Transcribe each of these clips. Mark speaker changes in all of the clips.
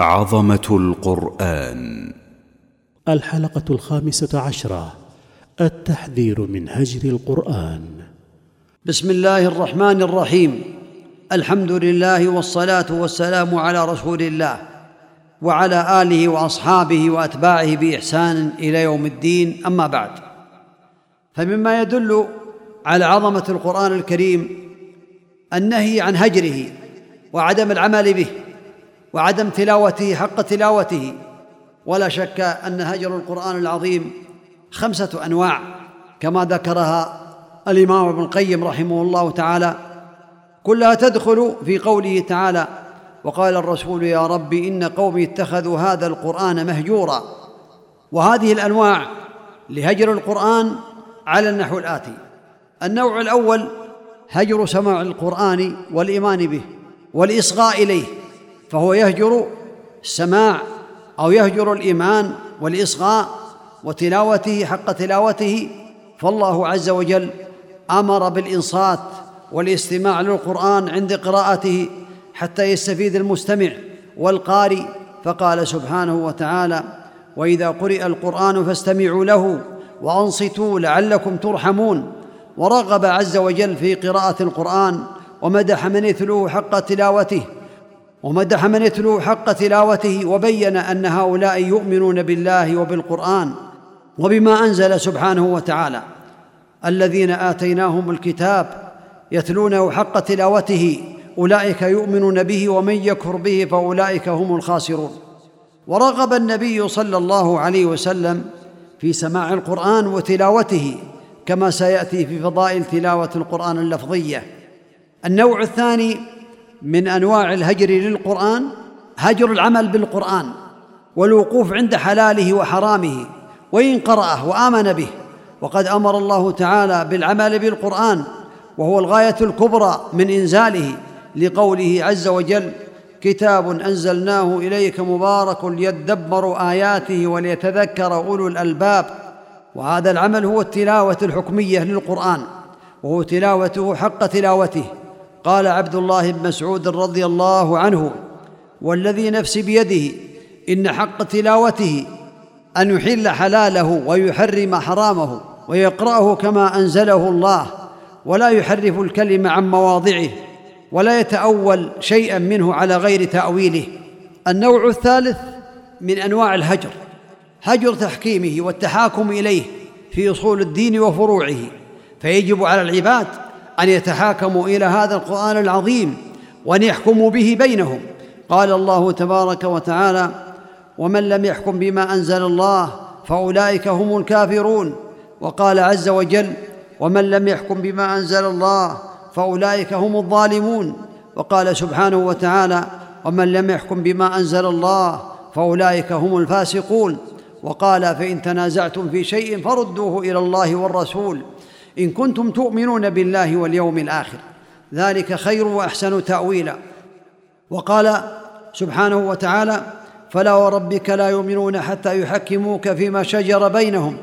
Speaker 1: عظمة القرآن.
Speaker 2: الحلقة الخامسة عشرة. التحذير من هجر القرآن.
Speaker 3: بسم الله الرحمن الرحيم. الحمد لله والصلاة والسلام على رسول الله وعلى آله وأصحابه وأتباعه بإحسان إلى يوم الدين. أما بعد فمما يدل على عظمة القرآن الكريم النهي عن هجره وعدم العمل به وعدم تلاوته حق تلاوته. ولا شك أن هجر القرآن العظيم خمسة أنواع كما ذكرها الإمام ابن القيم رحمه الله تعالى. كلها تدخل في قوله تعالى وقال الرسول يا رب إن قومي اتخذوا هذا القرآن مهجورا وهذه الأنواع لهجر القرآن على النحو الآتي. النوع الأول هجر سماع القرآن والإيمان به والإصغاء إليه. فهو يهجر السماع أو يهجر الإيمان والإصغاء وتلاوته حق تلاوته. فالله عز وجل أمر بالإنصات والاستماع للقرآن عند قراءته حتى يستفيد المستمع والقارئ. فقال سبحانه وتعالى وإذا قرئ القرآن فاستمعوا له وأنصتوا لعلكم ترحمون. ورغب عز وجل في قراءة القرآن ومدح من يتلوه حق تلاوته. ومدح من يتلو حق تلاوته وبين أن هؤلاء يؤمنون بالله وبالقرآن وبما أنزل سبحانه وتعالى. الذين آتيناهم الكتاب يتلونه حق تلاوته أولئك يؤمنون به ومن يكفر به فأولئك هم الخاسرون. ورغب النبي صلى الله عليه وسلم في سماع القرآن وتلاوته كما سيأتي في فضائل تلاوة القرآن اللفظية. النوع الثاني من أنواع الهجر للقرآن هجر العمل بالقرآن والوقوف عند حلاله وحرامه وإن قرأه وآمن به. وقد أمر الله تعالى بالعمل بالقرآن وهو الغاية الكبرى من إنزاله لقوله عز وجل كتاب أنزلناه إليك مبارك ليدبروا آياته وليتذكر أولو الألباب. وهذا العمل هو التلاوة الحكمية للقرآن وهو تلاوته حق تلاوته. قال عبد الله بن مسعود رضي الله عنه والذي نفسي بيده إن حق تلاوته أن يحل حلاله ويحرم حرامه ويقرأه كما أنزله الله ولا يحرف الكلم عن مواضعه ولا يتأول شيئا منه على غير تأويله. النوع الثالث من أنواع الهجر هجر تحكيمه والتحاكم إليه في أصول الدين وفروعه فيجب على العباد أن يتحاكموا إلى هذا القرآن العظيم وأن يحكموا به بينهم. قال الله تبارك وتعالى ومن لم يحكم بما أنزل الله فأولئك هم الكافرون وقال عز وجل ومن لم يحكم بما أنزل الله فأولئك هم الظالمون وقال سبحانه وتعالى ومن لم يحكم بما أنزل الله فأولئك هم الفاسقون وقال فإن تنازعتم في شيء فردوه إلى الله والرسول إن كنتم تؤمنون بالله واليوم الآخر ذلك خير وأحسن تأويلا. وقال سبحانه وتعالى فلا وربك لا يؤمنون حتى يحكموك فيما شجر بينهم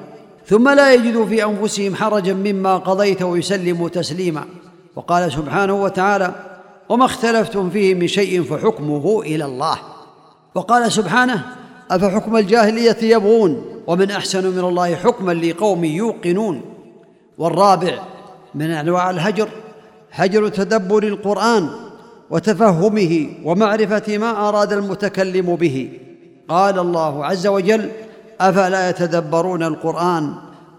Speaker 3: ثم لا يجدوا في أنفسهم حرجا مما قضيت ويسلموا تسليما. وقال سبحانه وتعالى وما اختلفتم فيه من شيء فحكمه إلى الله. وقال سبحانه أفحكم الجاهلية يبغون ومن أحسن من الله حكما لقوم يوقنون. والرابع من أنواع الهجر هجر تدبر القرآن وتفهمه ومعرفة ما أراد المتكلم به. قال الله عز وجل أفلا يتدبرون القرآن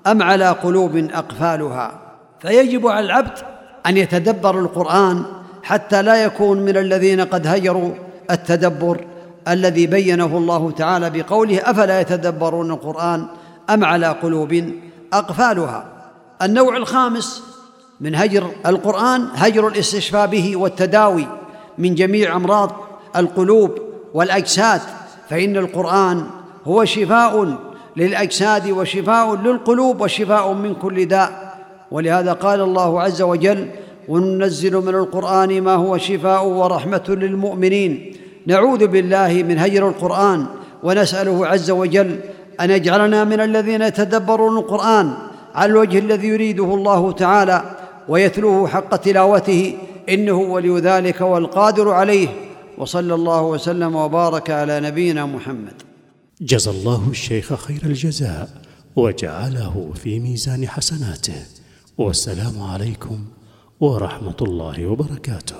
Speaker 3: أم على قلوب أقفالها؟ فيجب على العبد أن يتدبر القرآن حتى لا يكون من الذين قد هجروا التدبر الذي بينه الله تعالى بقوله أفلا يتدبرون القرآن أم على قلوب أقفالها. النوع الخامس من هجر القرآن هجر الاستشفاء به والتداوي من جميع أمراض القلوب والأجساد فإن القرآن هو شفاء للأجساد وشفاء للقلوب وشفاء من كل داء. ولهذا قال الله عز وجل وننزل من القرآن ما هو شفاء ورحمة للمؤمنين. نعوذ بالله من هجر القرآن ونسأله عز وجل أن يجعلنا من الذين يتدبرون القرآن على الوجه الذي يريده الله تعالى ويتلوه حق تلاوته إنه ولي ذلك والقادر عليه. وصلى الله وسلم وبارك على نبينا محمد.
Speaker 2: جزى الله الشيخ خير الجزاء وجعله في ميزان حسناته. والسلام عليكم ورحمة الله وبركاته.